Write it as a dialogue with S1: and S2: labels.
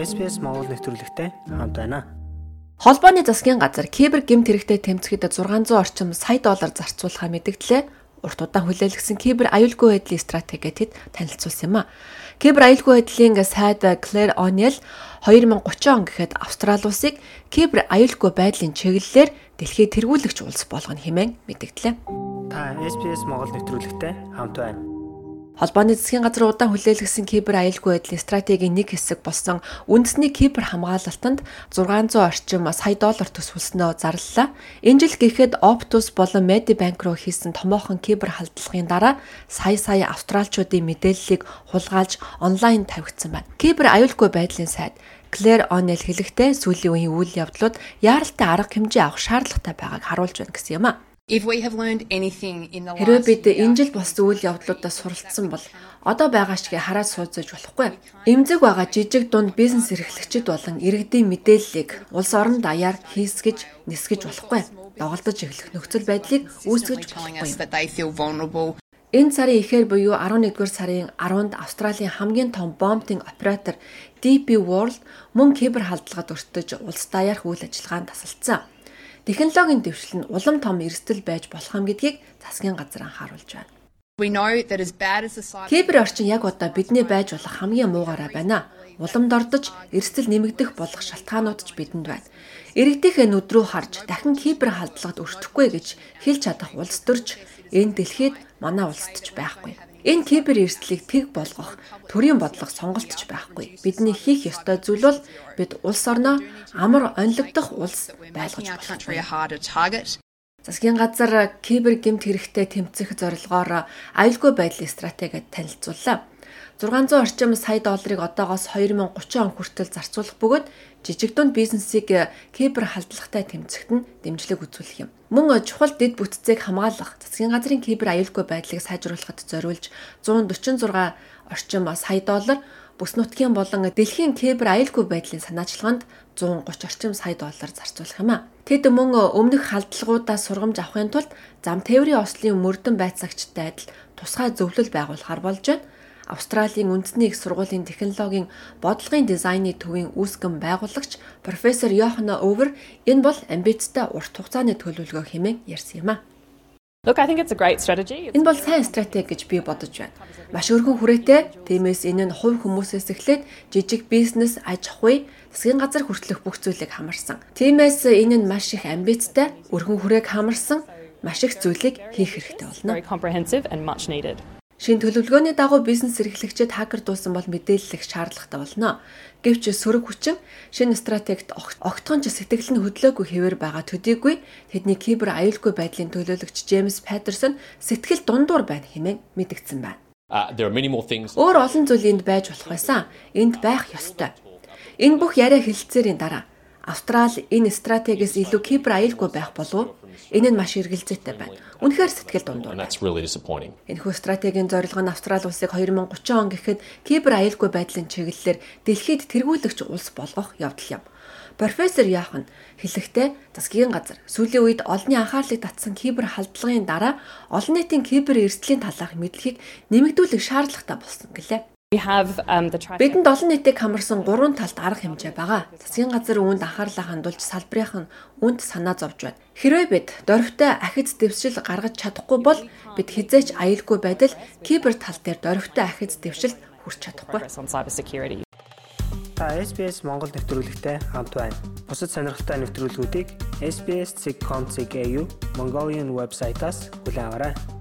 S1: SPS Монгол нэвтрүүлэгтэй хамт байна.
S2: Холбооны засгийн газар кибер гэмт хэрэгтэй тэмцэхэд 600 орчим сая доллар зарцуулахаа мэдгдлээ. Урт удаан хүлээлгэсэн кибер аюулгүй байдлын стратегиэд хэд танилцуулсан юм а. Кибер аюулгүй байдлын сайд Claire O'Neill 2030 он гэхэд Австрали улсыг кибер аюулгүй байдлын чиглэлээр дэлхийд тэргүүлэгч улс болгоно хэмээн мэдгдлээ.
S1: Та SPS Монгол нэвтрүүлэгтэй хамт байна.
S2: Холбооны засгийн газар удаан хүлээлгэсэн кибер аюулгүй байдлын стратегийн нэг хэсэг болсон үндэсний кибер хамгаалалтанд 600 орчим сая доллар төсвөлснөө зарлалаа. Энэ жил гэхэд Optus болон Medibank руу хийсэн томоохон кибер халдлагын дараа сая сая австралчуудын мэдээллийг хулгайлж онлайн тавигдсан байна. Кибер аюулгүй байдлын сайд Клэр Онел хэлэхдээ сүүлийн үеийн үйл явдлууд яаралтай арга хэмжээ авах шаардлагатай байгааг харуулж байна гэсэн юм а. Хэрвээ бид энэ жил болсон үйл явдлуудаас суралцсан бол одоо байгаа шигээ хараад сууцаж болохгүй. Эмзэг байгаа жижиг дунд бизнес эрхлэгчид болон иргэдийн мэдээллийг улс орон даяар хийсгэж, нисгэж болохгүй. Доголдож эхлэх нөхцөл байдлыг үүсгэж болохгүй. Энэ сарын эхээр буюу 11-р сарын 10-нд Австралийн хамгийн том бомбтын оператор DP World мөн кибер халдлагад өртөж улс даяарх үйл ажиллагаанд тасалдсан. Технологийн дэвшил нь улам том эрсдэл байж болох юм гэдгийг засгийн газар анхааруулж байна. Кибер орчин яг одоо бидний байж болох хамгийн муугаараа байна. Уламд ордож эрсдэл нэмэгдэх болох шалтгаанууд ч бидэнд байна. Иргэдийнхээ нүд рүү харж дахин кибер халдлагад өртөхгүй гэж хэлж чадах улс төрж энэ дэлхийд манай улсад ч байхгүй. Энэ кибер эрсдлийг тэг болгох төрийн бодлого сонголтч байхгүй. Бидний хийх ёстой зүйл бол бид улс орноо амар онилогдох улс байлгаж болох. Засгийн газар кибер гэмт хэрэгтэй тэмцэх зорилгоор аюулгүй байдлын стратегид танилцууллаа. 600 орчим сая долларыг одоогоос 2030 он хүртэл зарцуулах бөгөөд жижиг дунд бизнесийг кибер халдлагатай тэмцэхэд нь дэмжлэг үзүүлэх юм. Мөн чухал дэд бүтцийг хамгаалах засгийн газрын кибер аюулгүй байдлыг сайжруулахад зориулж 146 орчим сая доллар бүс нутгийн болон дэлхийн кибер аюулгүй байдлын санаачлаганд 130 орчим сая доллар зарцуулах юм а. Тэд мөн өмнөх халдлагуудаас сургамж авахын тулд зам тээврийн ослын мөрдөн байцаагчтай адил тусгай зөвлөл байгуулахар болж байна. Австралийн үндэсний их сургуулийн технологийн бодлогын дизайны төвийн үүсгэн байгуулагч профессор Йохана Овер энэ бол амбицтай урт хугацааны төлөвлөгөө хэмээн ярьсан юм а.
S3: Look, I think it's a great strategy.
S2: Энэ бол сайн стратеги гэж би бодож байна. Маш өргөн хүрээтэй. Тиймээс энэ нь хувь хүмүүсээс эхлээд жижиг бизнес, аж ахуй, засгийн газар хүртэлх бүх зүйлийг хамарсан. Тиймээс энэ нь маш их амбицтай, өргөн хүрээг хамарсан, маш их зүйлийг хийх хэрэгтэй болно. Шин төлөвлөгөөний дагуу бизнес эрхлэгчид хакердуулсан бол мэдээлэл их шаардлагатай болно. Гэвч сөрөг хүчин шинэ стратегт огтхон ч сэтгэл нь хөдлөөгүй хэвээр байгаа төдийгүй тэдний кибер аюулгүй байдлын төлөөлөгч Джеймс Паттерсон сэтгэл дундуур байна хэмээн мэдгдсэн байна. Өөр олон зүйл энд байж болох байсан. Энд байх ёстой. Энэ бүх яриа хэлэлцээрийн дараа Австрали энэ стратегиэс илүү кибер аюулгүй байх болов Энэ нь маш эргэлзээтэй байна. Үнэхээр сэтгэл дундуур. Энэхүү стратегийн зорилго нь Австрали улсыг 2030 он гэхэд кибер аюулгүй байдлын чиглэлээр дэлхийд тэргүүлэгч улс болгох явдал юм. Профессор Яхан хэлэхдээ засгийн газар сүүлийн үед олонний анхаарлыг татсан кибер халдлагын дараа олон нийтийн кибер эрсдлийн талаарх мэдлэгийг нэмэгдүүлэх шаардлагатай болсон гэлээ.
S3: Um,
S2: Бидэнд олон нийтийг хамарсан гурван талт арга хэмжээ байгаа. Засгийн газар үүнд анхаарлаа хандуулж салбарынхан үүнд санаа зовж байна. Хэрвээ бид дөрвтэй ахиц дэвшил гаргаж чадахгүй бол бид хизээч аюулгүй байдал кибер тал дээр дөрвтэй ахиц дэвшилд хүрч чадахгүй.
S1: Та SBS Монгол нэвтрүүлэгтэй хамт байна. Бусад сонирхолтой нэвтрүүлгүүдийг SBS.com.cg Mongolian вебсайтаас хүлээн аваарай.